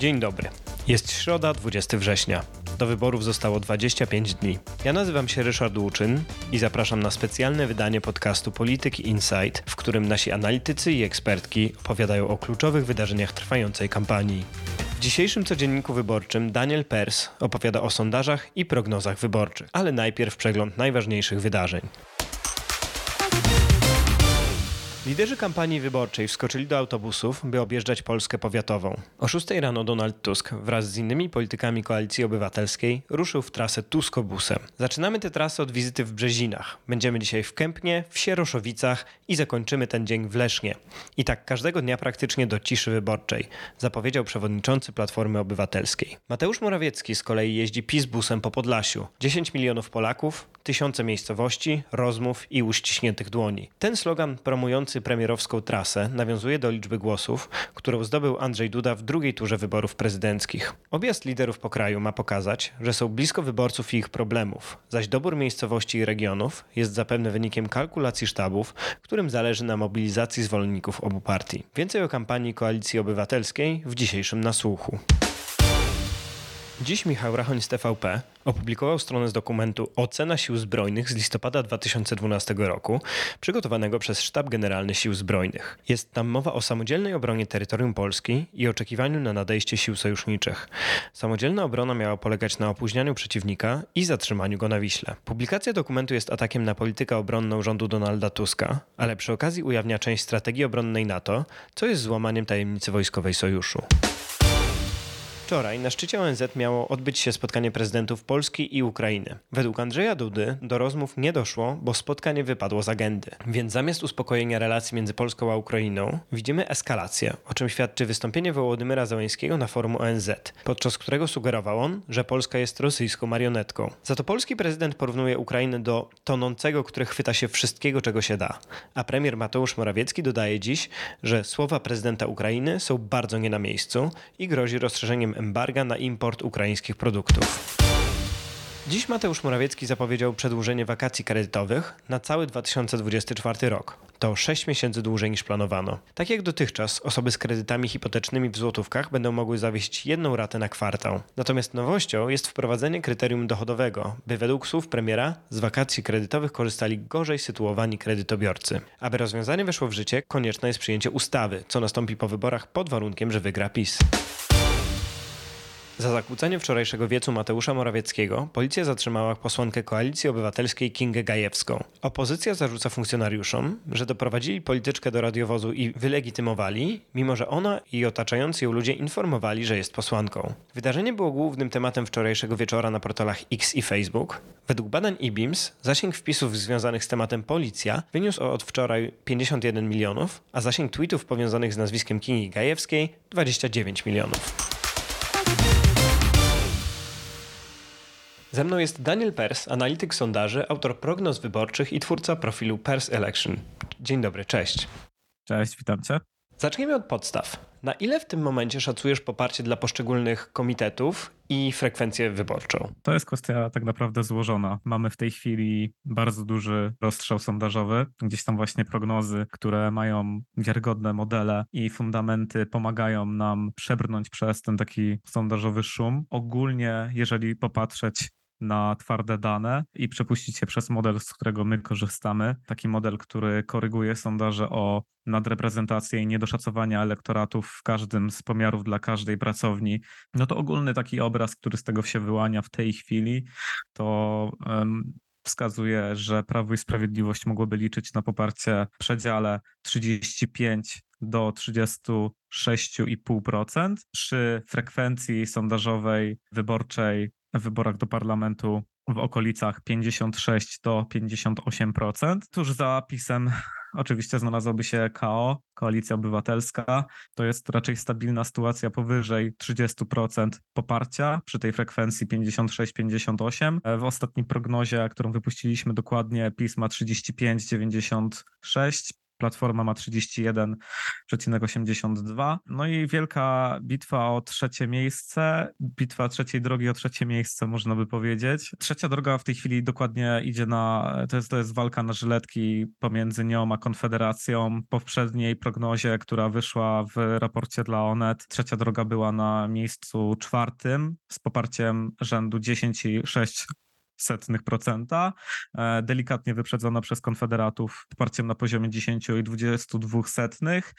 Dzień dobry. Jest środa, 20 września. Do wyborów zostało 25 dni. Ja nazywam się Ryszard Łuczyn i zapraszam na specjalne wydanie podcastu Polityk Insight, w którym nasi analitycy i ekspertki opowiadają o kluczowych wydarzeniach trwającej kampanii. W dzisiejszym codzienniku wyborczym Daniel Pers opowiada o sondażach i prognozach wyborczych, ale najpierw przegląd najważniejszych wydarzeń. Liderzy kampanii wyborczej wskoczyli do autobusów, by objeżdżać Polskę powiatową. O 6 rano Donald Tusk wraz z innymi politykami Koalicji Obywatelskiej ruszył w trasę Tuskobusem. Zaczynamy tę trasę od wizyty w Brzezinach. Będziemy dzisiaj w Kępnie, w Sieroszowicach i zakończymy ten dzień w Lesznie. I tak każdego dnia praktycznie do ciszy wyborczej, zapowiedział przewodniczący Platformy Obywatelskiej. Mateusz Morawiecki z kolei jeździ PiS busem po Podlasiu. 10 milionów Polaków, tysiące miejscowości, rozmów i uściśniętych dłoni. Ten slogan promujący premierowską trasę nawiązuje do liczby głosów, którą zdobył Andrzej Duda w drugiej turze wyborów prezydenckich. Objazd liderów po kraju ma pokazać, że są blisko wyborców i ich problemów, zaś dobór miejscowości i regionów jest zapewne wynikiem kalkulacji sztabów, którym zależy na mobilizacji zwolenników obu partii. Więcej o kampanii Koalicji Obywatelskiej w dzisiejszym nasłuchu. Dziś Michał Rachoń z TVP opublikował stronę z dokumentu Ocena Sił Zbrojnych z listopada 2012 roku, przygotowanego przez Sztab Generalny Sił Zbrojnych. Jest tam mowa o samodzielnej obronie terytorium Polski i oczekiwaniu na nadejście sił sojuszniczych. Samodzielna obrona miała polegać na opóźnianiu przeciwnika i zatrzymaniu go na Wiśle. Publikacja dokumentu jest atakiem na politykę obronną rządu Donalda Tuska, ale przy okazji ujawnia część strategii obronnej NATO, co jest złamaniem tajemnicy wojskowej sojuszu. Wczoraj na szczycie ONZ miało odbyć się spotkanie prezydentów Polski i Ukrainy. Według Andrzeja Dudy do rozmów nie doszło, bo spotkanie wypadło z agendy. Więc zamiast uspokojenia relacji między Polską a Ukrainą, widzimy eskalację, o czym świadczy wystąpienie Wołodymyra Załęskiego na forum ONZ, podczas którego sugerował on, że Polska jest rosyjską marionetką. Za to polski prezydent porównuje Ukrainę do tonącego, który chwyta się wszystkiego, czego się da. A premier Mateusz Morawiecki dodaje dziś, że słowa prezydenta Ukrainy są bardzo nie na miejscu i grozi rozszerzeniem embarga na import ukraińskich produktów. Dziś Mateusz Morawiecki zapowiedział przedłużenie wakacji kredytowych na cały 2024 rok. To 6 miesięcy dłużej niż planowano. Tak jak dotychczas, osoby z kredytami hipotecznymi w złotówkach będą mogły zawieść jedną ratę na kwartał. Natomiast nowością jest wprowadzenie kryterium dochodowego, by według słów premiera z wakacji kredytowych korzystali gorzej sytuowani kredytobiorcy. Aby rozwiązanie weszło w życie, konieczne jest przyjęcie ustawy, co nastąpi po wyborach pod warunkiem, że wygra PiS. Za zakłócenie wczorajszego wiecu Mateusza Morawieckiego policja zatrzymała posłankę Koalicji Obywatelskiej Kingę Gajewską. Opozycja zarzuca funkcjonariuszom, że doprowadzili polityczkę do radiowozu i wylegitymowali, mimo że ona i otaczający ją ludzie informowali, że jest posłanką. Wydarzenie było głównym tematem wczorajszego wieczora na portalach X i Facebook. Według badań IBIMS zasięg wpisów związanych z tematem policja wyniósł od wczoraj 51 milionów, a zasięg tweetów powiązanych z nazwiskiem Kingi Gajewskiej 29 milionów. Ze mną jest Daniel Pers, analityk sondaży, autor prognoz wyborczych i twórca profilu Pers Election. Dzień dobry, cześć. Cześć, witam cię. Zacznijmy od podstaw. Na ile w tym momencie szacujesz poparcie dla poszczególnych komitetów i frekwencję wyborczą? To jest kwestia tak naprawdę złożona. Mamy w tej chwili bardzo duży rozstrzał sondażowy, gdzieś tam właśnie prognozy, które mają wiarygodne modele i fundamenty pomagają nam przebrnąć przez ten taki sondażowy szum. Ogólnie, jeżeli popatrzeć na twarde dane i przepuścić się przez model, z którego my korzystamy. Taki model, który koryguje sondaże o nadreprezentację i niedoszacowania elektoratów w każdym z pomiarów dla każdej pracowni. No to ogólny taki obraz, który z tego się wyłania w tej chwili, to um, wskazuje, że Prawo i Sprawiedliwość mogłoby liczyć na poparcie w przedziale 35 do 36,5%. Przy frekwencji sondażowej wyborczej w wyborach do parlamentu w okolicach 56 do 58%. Tuż za PiSem oczywiście znalazłoby się KO, Koalicja Obywatelska. To jest raczej stabilna sytuacja powyżej 30% poparcia przy tej frekwencji 56-58. W ostatniej prognozie, którą wypuściliśmy dokładnie, PiS ma 35-96, Platforma ma 31,82. No i wielka bitwa o trzecie miejsce, bitwa trzeciej drogi o trzecie miejsce, można by powiedzieć. Trzecia droga w tej chwili dokładnie idzie na, to jest, to jest walka na żyletki pomiędzy nią a Konfederacją. Po poprzedniej prognozie, która wyszła w raporcie dla Onet, trzecia droga była na miejscu czwartym z poparciem rzędu 10,6 setnych procenta, e, delikatnie wyprzedzona przez konfederatów poparciem na poziomie 10 i 22 setnych.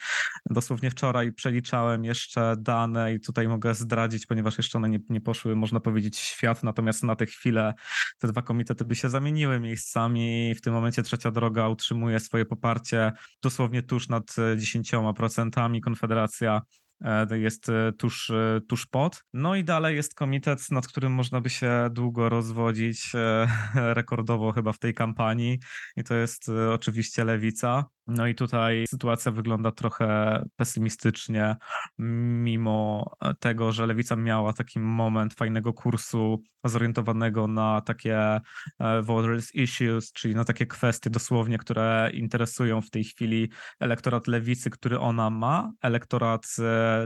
Dosłownie wczoraj przeliczałem jeszcze dane i tutaj mogę zdradzić, ponieważ jeszcze one nie, nie poszły, można powiedzieć, w świat, natomiast na tę chwilę te dwa komitety by się zamieniły miejscami. W tym momencie trzecia droga utrzymuje swoje poparcie dosłownie tuż nad 10%. Konfederacja E, jest e, tuż, e, tuż pod. No i dalej jest komitet, nad którym można by się długo rozwodzić, rekordowo chyba w tej kampanii i to jest oczywiście lewica. No i tutaj sytuacja wygląda trochę pesymistycznie, mimo tego, że lewica miała taki moment fajnego kursu zorientowanego na takie e, voters issues, czyli na takie kwestie dosłownie, które interesują w tej chwili elektorat lewicy, który ona ma, elektorat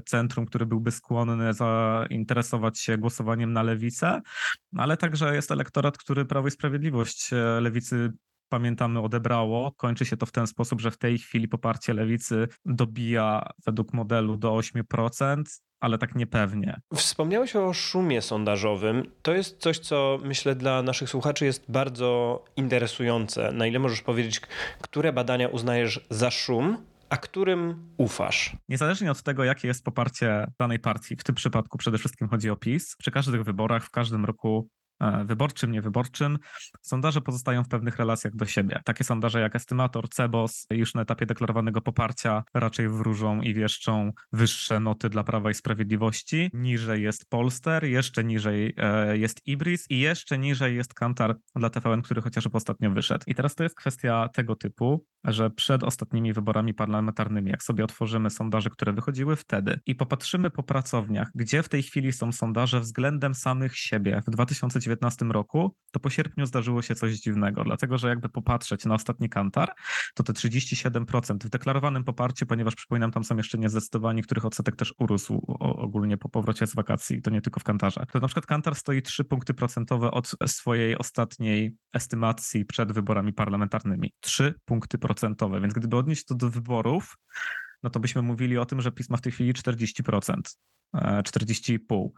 centrum, który byłby skłonny zainteresować się głosowaniem na lewicę, ale także jest elektorat, który Prawo i Sprawiedliwość e, lewicy pamiętamy, odebrało. Kończy się to w ten sposób, że w tej chwili poparcie lewicy dobija według modelu do 8%, ale tak niepewnie. Wspomniałeś o szumie sondażowym. To jest coś, co myślę dla naszych słuchaczy jest bardzo interesujące. Na ile możesz powiedzieć, które badania uznajesz za szum, a którym ufasz? Niezależnie od tego, jakie jest poparcie danej partii, w tym przypadku przede wszystkim chodzi o PiS, przy każdych wyborach w każdym roku wyborczym, niewyborczym, sondaże pozostają w pewnych relacjach do siebie. Takie sondaże jak Estymator, Cebos już na etapie deklarowanego poparcia raczej wróżą i wieszczą wyższe noty dla Prawa i Sprawiedliwości. Niżej jest Polster, jeszcze niżej e, jest Ibris i jeszcze niżej jest Kantar dla TVN, który chociażby ostatnio wyszedł. I teraz to jest kwestia tego typu, że przed ostatnimi wyborami parlamentarnymi, jak sobie otworzymy sondaże, które wychodziły wtedy i popatrzymy po pracowniach, gdzie w tej chwili są sondaże względem samych siebie w 2019 2019 roku, to po sierpniu zdarzyło się coś dziwnego, dlatego że jakby popatrzeć na ostatni kantar, to te 37% w deklarowanym poparciu, ponieważ przypominam, tam są jeszcze niezdecydowani, których odsetek też urósł ogólnie po powrocie z wakacji, to nie tylko w kantarze. To na przykład kantar stoi 3 punkty procentowe od swojej ostatniej estymacji przed wyborami parlamentarnymi. 3 punkty procentowe, więc gdyby odnieść to do wyborów, no to byśmy mówili o tym, że PiS ma w tej chwili 40%. 40,5.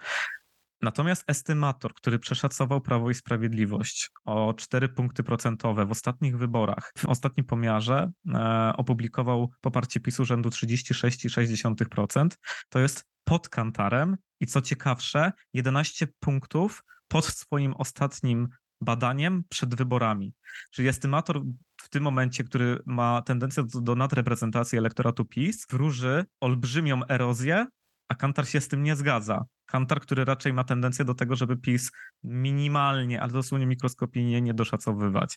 Natomiast estymator, który przeszacował Prawo i Sprawiedliwość o 4 punkty procentowe w ostatnich wyborach, w ostatnim pomiarze e, opublikował poparcie PiSu rzędu 36,6%. To jest pod kantarem i co ciekawsze, 11 punktów pod swoim ostatnim badaniem przed wyborami. Czyli estymator w tym momencie, który ma tendencję do, do nadreprezentacji elektoratu PiS, wróży olbrzymią erozję a Kantar się z tym nie zgadza. Kantar, który raczej ma tendencję do tego, żeby PiS minimalnie, ale dosłownie mikroskopijnie nie doszacowywać.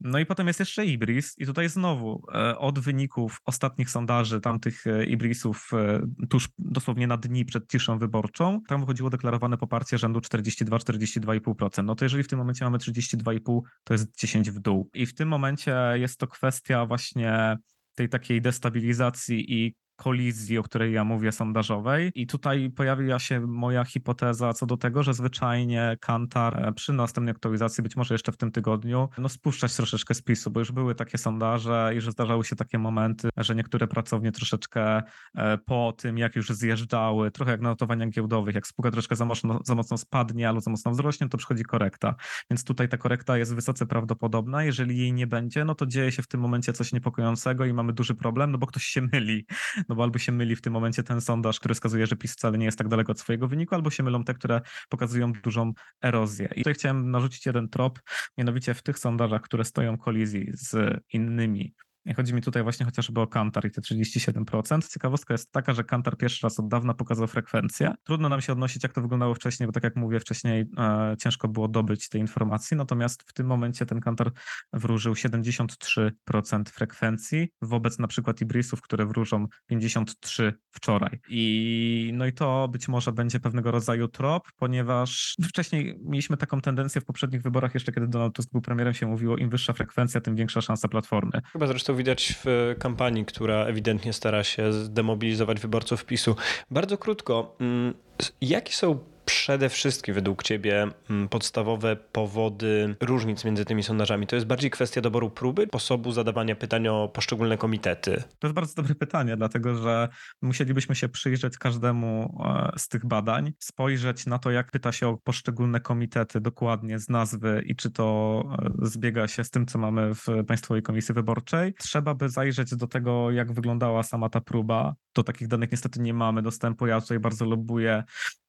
No i potem jest jeszcze Ibris i tutaj znowu e, od wyników ostatnich sondaży tamtych e, Ibrisów e, tuż dosłownie na dni przed ciszą wyborczą, tam wychodziło deklarowane poparcie rzędu 42-42,5%. No to jeżeli w tym momencie mamy 32,5, to jest 10 w dół. I w tym momencie jest to kwestia właśnie tej takiej destabilizacji i kolizji, o której ja mówię, sondażowej. I tutaj pojawia się moja hipoteza co do tego, że zwyczajnie Kantar e, przy następnej aktualizacji, być może jeszcze w tym tygodniu, no spuszczać troszeczkę spisu, bo już były takie sondaże i że zdarzały się takie momenty, że niektóre pracownie troszeczkę e, po tym, jak już zjeżdżały, trochę jak na notowaniach giełdowych, jak spółka troszkę za mocno, za mocno spadnie albo za mocno wzrośnie, to przychodzi korekta. Więc tutaj ta korekta jest wysoce prawdopodobna. Jeżeli jej nie będzie, no to dzieje się w tym momencie coś niepokojącego i mamy duży problem, no bo ktoś się myli no bo albo się myli w tym momencie ten sondaż, który wskazuje, że PiS wcale nie jest tak daleko od swojego wyniku, albo się mylą te, które pokazują dużą erozję. I tutaj chciałem narzucić jeden trop, mianowicie w tych sondażach, które stoją w kolizji z innymi Chodzi mi tutaj właśnie chociażby o Kantar i te 37%. Ciekawostka jest taka, że Kantar pierwszy raz od dawna pokazał frekwencję. Trudno nam się odnosić, jak to wyglądało wcześniej, bo tak jak mówię wcześniej, e, ciężko było dobyć tej informacji. Natomiast w tym momencie ten Kantar wróżył 73% frekwencji wobec na przykład Ibrisów, które wróżą 53 wczoraj. I no i to być może będzie pewnego rodzaju trop, ponieważ wcześniej mieliśmy taką tendencję w poprzednich wyborach, jeszcze kiedy Donald Tusk był premierem, się mówiło, im wyższa frekwencja, tym większa szansa platformy. Chyba zresztą to widać w kampanii, która ewidentnie stara się zdemobilizować wyborców PiSu. Bardzo krótko, mm, jakie są przede wszystkim według Ciebie mm, podstawowe powody różnic między tymi sondażami? To jest bardziej kwestia doboru próby, sposobu zadawania pytań o poszczególne komitety? To jest bardzo dobre pytanie, dlatego że musielibyśmy się przyjrzeć każdemu e, z tych badań, spojrzeć na to, jak pyta się o poszczególne komitety dokładnie z nazwy i czy to e, zbiega się z tym, co mamy w Państwowej Komisji Wyborczej. Trzeba by zajrzeć do tego, jak wyglądała sama ta próba. Do takich danych niestety nie mamy dostępu. Ja tutaj bardzo lubuję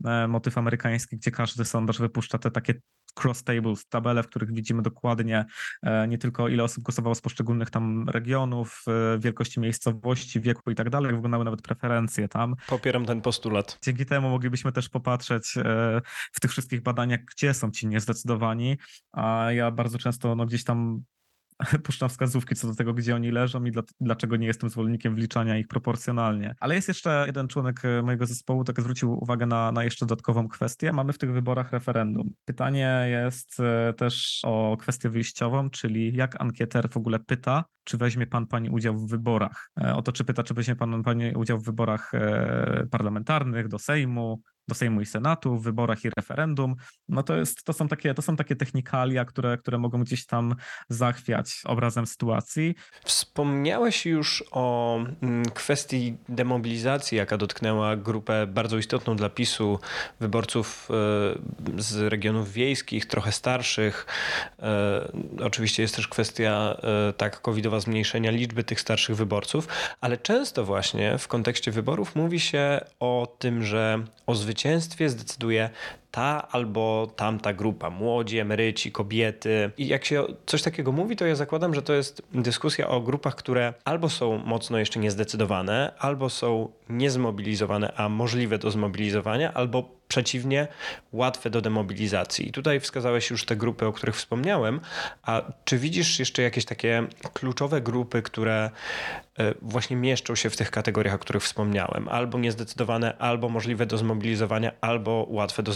e, motyw amerykański amerykański, gdzie każdy sondaż wypuszcza te takie cross tables, tabele, w których widzimy dokładnie e, nie tylko ile osób głosowało z poszczególnych tam regionów, e, wielkości miejscowości, wieku i tak dalej, wyglądały nawet preferencje tam. Popieram ten postulat. Dzięki temu moglibyśmy też popatrzeć e, w tych wszystkich badaniach, gdzie są ci niezdecydowani, a ja bardzo często no, gdzieś tam puszczam wskazówki co do tego, gdzie oni leżą i dlaczego nie jestem zwolennikiem wliczania ich proporcjonalnie. Ale jest jeszcze jeden członek e, mojego zespołu, tak zwrócił uwagę na, na jeszcze dodatkową kwestię. Mamy w tych wyborach referendum. Pytanie jest e, też o kwestię wyjściową, czyli jak ankieter w ogóle pyta, czy weźmie pan pani udział w wyborach. E, o to, czy pyta, czy weźmie pan pani udział w wyborach parlamentarnych, do Sejmu, do Sejmu i Senatu, w wyborach i referendum, no to, jest, to, są, takie, to są takie technikalia, które, które mogą gdzieś tam zachwiać obrazem sytuacji. Wspomniałeś już o mm, kwestii demobilizacji, jaka dotknęła grupę bardzo istotną dla PiSu wyborców e, z regionów wiejskich, trochę starszych. E, oczywiście jest też kwestia e, tak covidowa zmniejszenia liczby tych starszych wyborców, ale często właśnie w kontekście wyborów mówi się o tym, że o zwycięstwie zwycięstwie zdecyduje ta albo tamta grupa, młodzi, emeryci, kobiety. I jak się coś takiego mówi, to ja zakładam, że to jest dyskusja o grupach, które albo są mocno jeszcze niezdecydowane, albo są niezmobilizowane, a możliwe do zmobilizowania, albo przeciwnie, łatwe do demobilizacji. I tutaj wskazałeś już te grupy, o których wspomniałem, a czy widzisz jeszcze jakieś takie kluczowe grupy, które e, właśnie mieszczą się w tych kategoriach, o których wspomniałem? Albo niezdecydowane, albo możliwe do zmobilizowania, albo łatwe do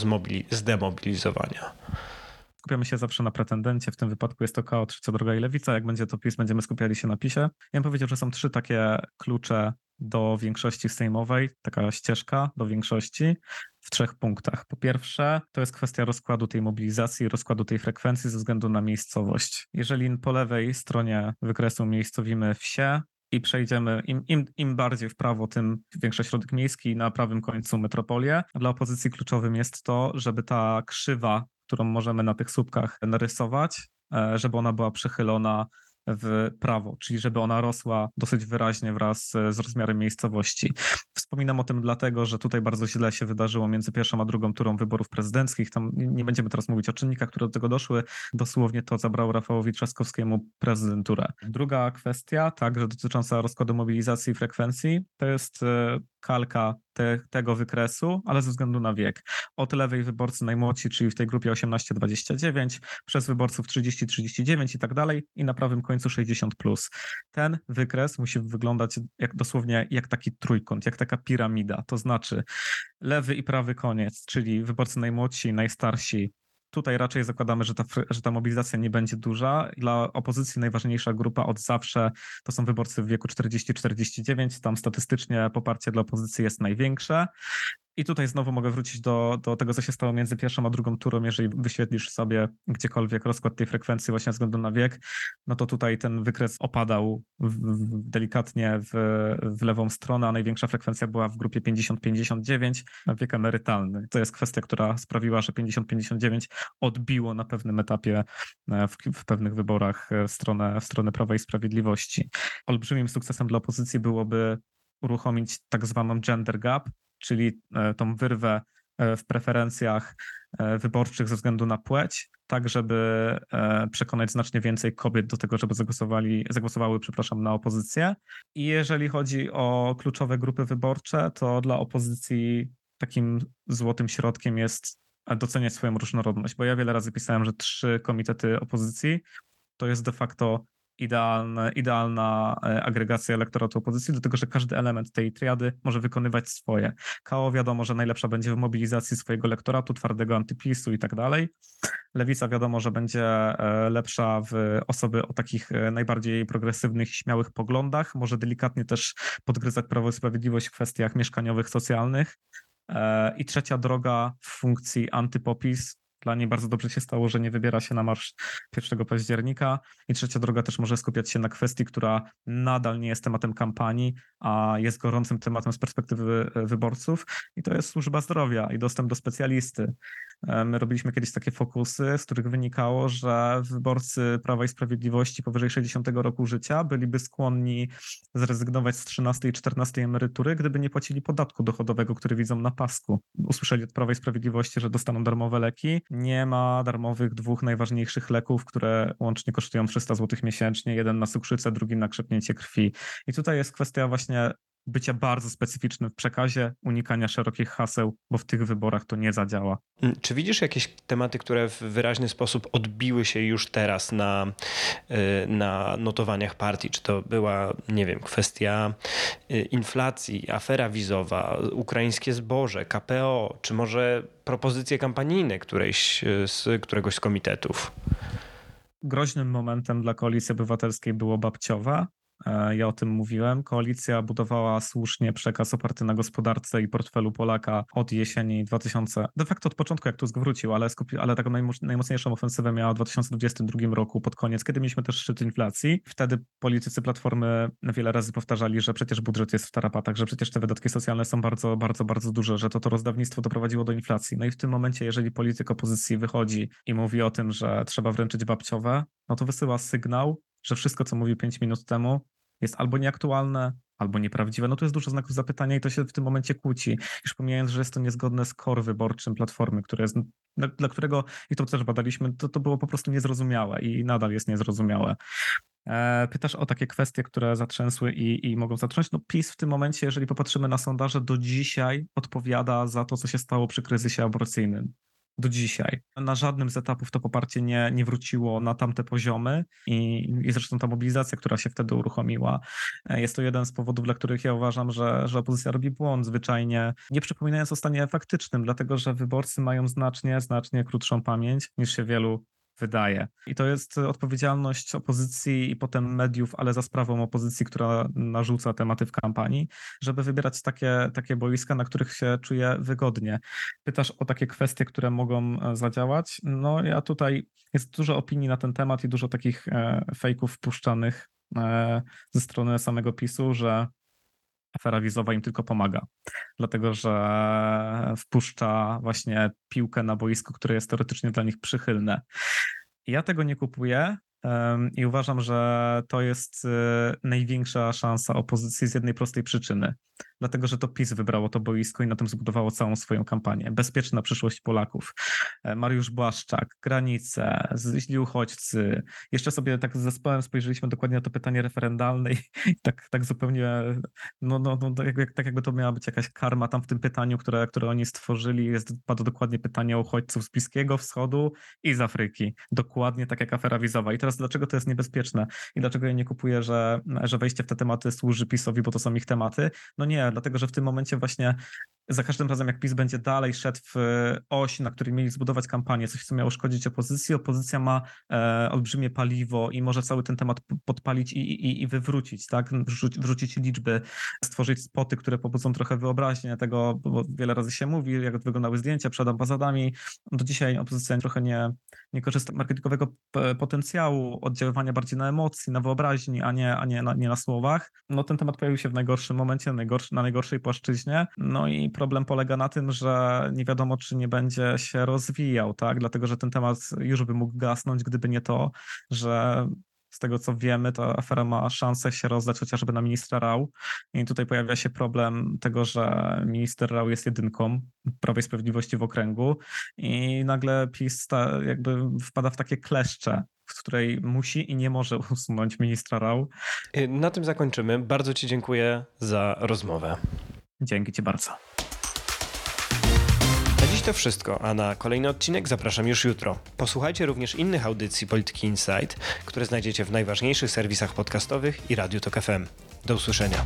zdemobilizowania? skupiamy się zawsze na pretendencie. W tym wypadku jest to KO, co droga i lewica. Jak będzie to PiS, będziemy skupiali się na PiSie. Ja bym powiedział, że są trzy takie klucze do większości sejmowej, taka ścieżka do większości w trzech punktach. Po pierwsze, to jest kwestia rozkładu tej mobilizacji, rozkładu tej frekwencji ze względu na miejscowość. Jeżeli po lewej stronie wykresu miejscowimy wsie, i przejdziemy, im, im, im bardziej w prawo, tym większy środek miejski, na prawym końcu metropolię. Dla opozycji kluczowym jest to, żeby ta krzywa, którą możemy na tych słupkach narysować, e, żeby ona była przechylona w prawo, czyli żeby ona rosła dosyć wyraźnie wraz z rozmiarem miejscowości. Wspominam o tym dlatego, że tutaj bardzo źle się wydarzyło między pierwszą a drugą turą wyborów prezydenckich. Tam nie będziemy teraz mówić o czynnikach, które do tego doszły. Dosłownie to zabrało Rafałowi Trzaskowskiemu prezydenturę. Druga kwestia, także dotycząca rozkładu mobilizacji i frekwencji, to jest e, kalka te, tego wykresu, ale ze względu na wiek. Od lewej wyborcy najmłodsi, czyli w tej grupie 18-29, przez wyborców 30-39 i tak dalej, i na prawym końcu 60. Plus. Ten wykres musi wyglądać jak dosłownie jak taki trójkąt, jak taka piramida. To znaczy lewy i prawy koniec, czyli wyborcy najmłodsi, najstarsi, Tutaj raczej zakładamy, że ta, że ta mobilizacja nie będzie duża. Dla opozycji najważniejsza grupa od zawsze to są wyborcy w wieku 40-49. Tam statystycznie poparcie dla opozycji jest największe. I tutaj znowu mogę wrócić do, do tego, co się stało między pierwszą a drugą turą. Jeżeli wyświetlisz sobie gdziekolwiek rozkład tej frekwencji właśnie ze względu na wiek, no to tutaj ten wykres opadał w, w, delikatnie w, w lewą stronę, a największa frekwencja była w grupie 50-59, wiek emerytalny. To jest kwestia, która sprawiła, że 50-59 odbiło na pewnym etapie e, w, w pewnych wyborach w stronę, w stronę Prawa i Sprawiedliwości. Olbrzymim sukcesem dla opozycji byłoby uruchomić tak zwaną gender gap, czyli e, tą wyrwę e, w preferencjach e, wyborczych ze względu na płeć, tak żeby przekonać znacznie więcej kobiet do tego, żeby zagłosowali, zagłosowały przepraszam, na opozycję. I jeżeli chodzi o kluczowe grupy wyborcze, to dla opozycji takim złotym środkiem jest doceniać swoją różnorodność, bo ja wiele razy pisałem, że trzy komitety opozycji to jest de facto idealne, idealna e, agregacja elektoratu opozycji, dlatego że każdy element tej triady może wykonywać swoje. KO wiadomo, że najlepsza będzie w mobilizacji swojego elektoratu, twardego antypisu i tak dalej. Lewica wiadomo, że będzie e, lepsza w osoby o takich e, najbardziej progresywnych, śmiałych poglądach, może delikatnie też podgryzać Prawo i Sprawiedliwość w kwestiach mieszkaniowych, socjalnych. I trzecia droga w funkcji antypopis, dla niej bardzo dobrze się stało, że nie wybiera się na marsz 1 października. I trzecia droga też może skupiać się na kwestii, która nadal nie jest tematem kampanii, a jest gorącym tematem z perspektywy wyborców. I to jest służba zdrowia i dostęp do specjalisty. E, my robiliśmy kiedyś takie fokusy, z których wynikało, że wyborcy Prawa i Sprawiedliwości powyżej 60 roku życia byliby skłonni zrezygnować z 13 i 14 emerytury, gdyby nie płacili podatku dochodowego, który widzą na pasku. Usłyszeli od Prawa i Sprawiedliwości, że dostaną darmowe leki. Nie ma darmowych dwóch najważniejszych leków, które łącznie kosztują 300 zł miesięcznie. Jeden na cukrzycę, drugi na krzepnięcie krwi. I tutaj jest kwestia właśnie bycia bardzo specyficznym w przekazie, unikania szerokich haseł, bo w tych wyborach to nie zadziała. Mm, czy widzisz jakieś tematy, które w wyraźny sposób odbiły się już teraz na, y, na notowaniach partii? Czy to była, nie wiem, kwestia y, inflacji, afera wizowa, ukraińskie zboże, KPO, czy może propozycje kampanijne którejś y, z któregoś z komitetów? Groźnym momentem dla koalicji obywatelskiej było babciowa, ja o tym mówiłem. Koalicja budowała słusznie przekaz oparty na gospodarce i portfelu Polaka od jesieni 2000, de facto od początku, jak Tusk wrócił, ale, skupi, ale taką najmocniejszą ofensywę miała w 2022 roku pod koniec, kiedy mieliśmy też szczyt inflacji. Wtedy politycy Platformy wiele razy powtarzali, że przecież budżet jest w tarapatach, że przecież te wydatki socjalne są bardzo, bardzo, bardzo duże, że to to rozdawnictwo doprowadziło do inflacji. No i w tym momencie, jeżeli polityk opozycji wychodzi i mówi o tym, że trzeba wręczyć babciowe, no to wysyła sygnał, że wszystko, co mówił 5 minut temu, jest albo nieaktualne, albo nieprawdziwe. No to jest dużo znaków zapytania i to się w tym momencie kłóci. Już pomijając, że jest to niezgodne z core wyborczym Platformy, które jest, dla, dla którego, i to też badaliśmy, to, to było po prostu niezrozumiałe i nadal jest niezrozumiałe. E, pytasz o takie kwestie, które zatrzęsły i, i mogą zatrząść. No PiS w tym momencie, jeżeli popatrzymy na sondaże, do dzisiaj odpowiada za to, co się stało przy kryzysie aborcyjnym do dzisiaj. Na żadnym z etapów to poparcie nie, nie wróciło na tamte poziomy i, i zresztą ta mobilizacja, która się wtedy uruchomiła, e, jest to jeden z powodów, dla których ja uważam, że, że opozycja robi błąd, zwyczajnie nie przypominając o stanie faktycznym, dlatego że wyborcy mają znacznie, znacznie krótszą pamięć niż się wielu wydaje. I to jest odpowiedzialność opozycji i potem mediów, ale za sprawą opozycji, która narzuca tematy w kampanii, żeby wybierać takie, takie boiska, na których się czuje wygodnie. Pytasz o takie kwestie, które mogą e, zadziałać. No ja tutaj jest dużo opinii na ten temat i dużo takich e, fejków wpuszczanych e, ze strony samego PiSu, że afera wizowa im tylko pomaga, dlatego że wpuszcza właśnie piłkę na boisko, które jest teoretycznie dla nich przychylne. Ja tego nie kupuję, i uważam, że to jest y, największa szansa opozycji z jednej prostej przyczyny. Dlatego, że to PiS wybrało to boisko i na tym zbudowało całą swoją kampanię. Bezpieczna przyszłość Polaków. E, Mariusz Błaszczak, granice, źli uchodźcy. Jeszcze sobie tak z zespołem spojrzeliśmy dokładnie na to pytanie referendalne i tak, tak zupełnie, no, no, no tak, tak jakby to miała być jakaś karma tam w tym pytaniu, które, które oni stworzyli. Jest, padło dokładnie pytanie o uchodźców z Bliskiego Wschodu i z Afryki. Dokładnie tak jak afera wizowa. I teraz dlaczego to jest niebezpieczne i dlaczego ja nie kupuję, że, że wejście w te tematy służy PiSowi, bo to są ich tematy. No nie, dlatego że w tym momencie właśnie za każdym razem, jak PiS będzie dalej szedł w oś, na której mieli zbudować kampanię, coś, co miało szkodzić opozycji, opozycja ma e, olbrzymie paliwo i może cały ten temat podpalić i, i, i wywrócić, tak? Wrzuć, wrzucić liczby, stworzyć spoty, które pobudzą trochę wyobraźnię tego, bo wiele razy się mówi, jak wyglądały zdjęcia przed ambasadami. Do dzisiaj opozycja trochę nie, nie korzysta marketingowego potencjału oddziaływania bardziej na emocji, na wyobraźni, a nie, a nie, na, nie na słowach. No ten temat pojawił się w najgorszym momencie, na, najgorszy, na najgorszej płaszczyźnie. No i problem polega na tym, że nie wiadomo, czy nie będzie się rozwijał, tak? Dlatego, że ten temat już by mógł gasnąć, gdyby nie to, że z tego co wiemy, ta afera ma szansę się rozdać chociażby na ministra Rał. I tutaj pojawia się problem tego, że minister Rał jest jedynką Prawej Sprawiedliwości w okręgu i nagle PiS ta, jakby wpada w takie kleszcze, w której musi i nie może usunąć ministra Rał. Na tym zakończymy. Bardzo Ci dziękuję za rozmowę. Dzięki Ci bardzo to wszystko, a na kolejny odcinek zapraszam już jutro. Posłuchajcie również innych audycji Polityki Insight, które znajdziecie w najważniejszych serwisach podcastowych i Radiu Tok FM. Do usłyszenia.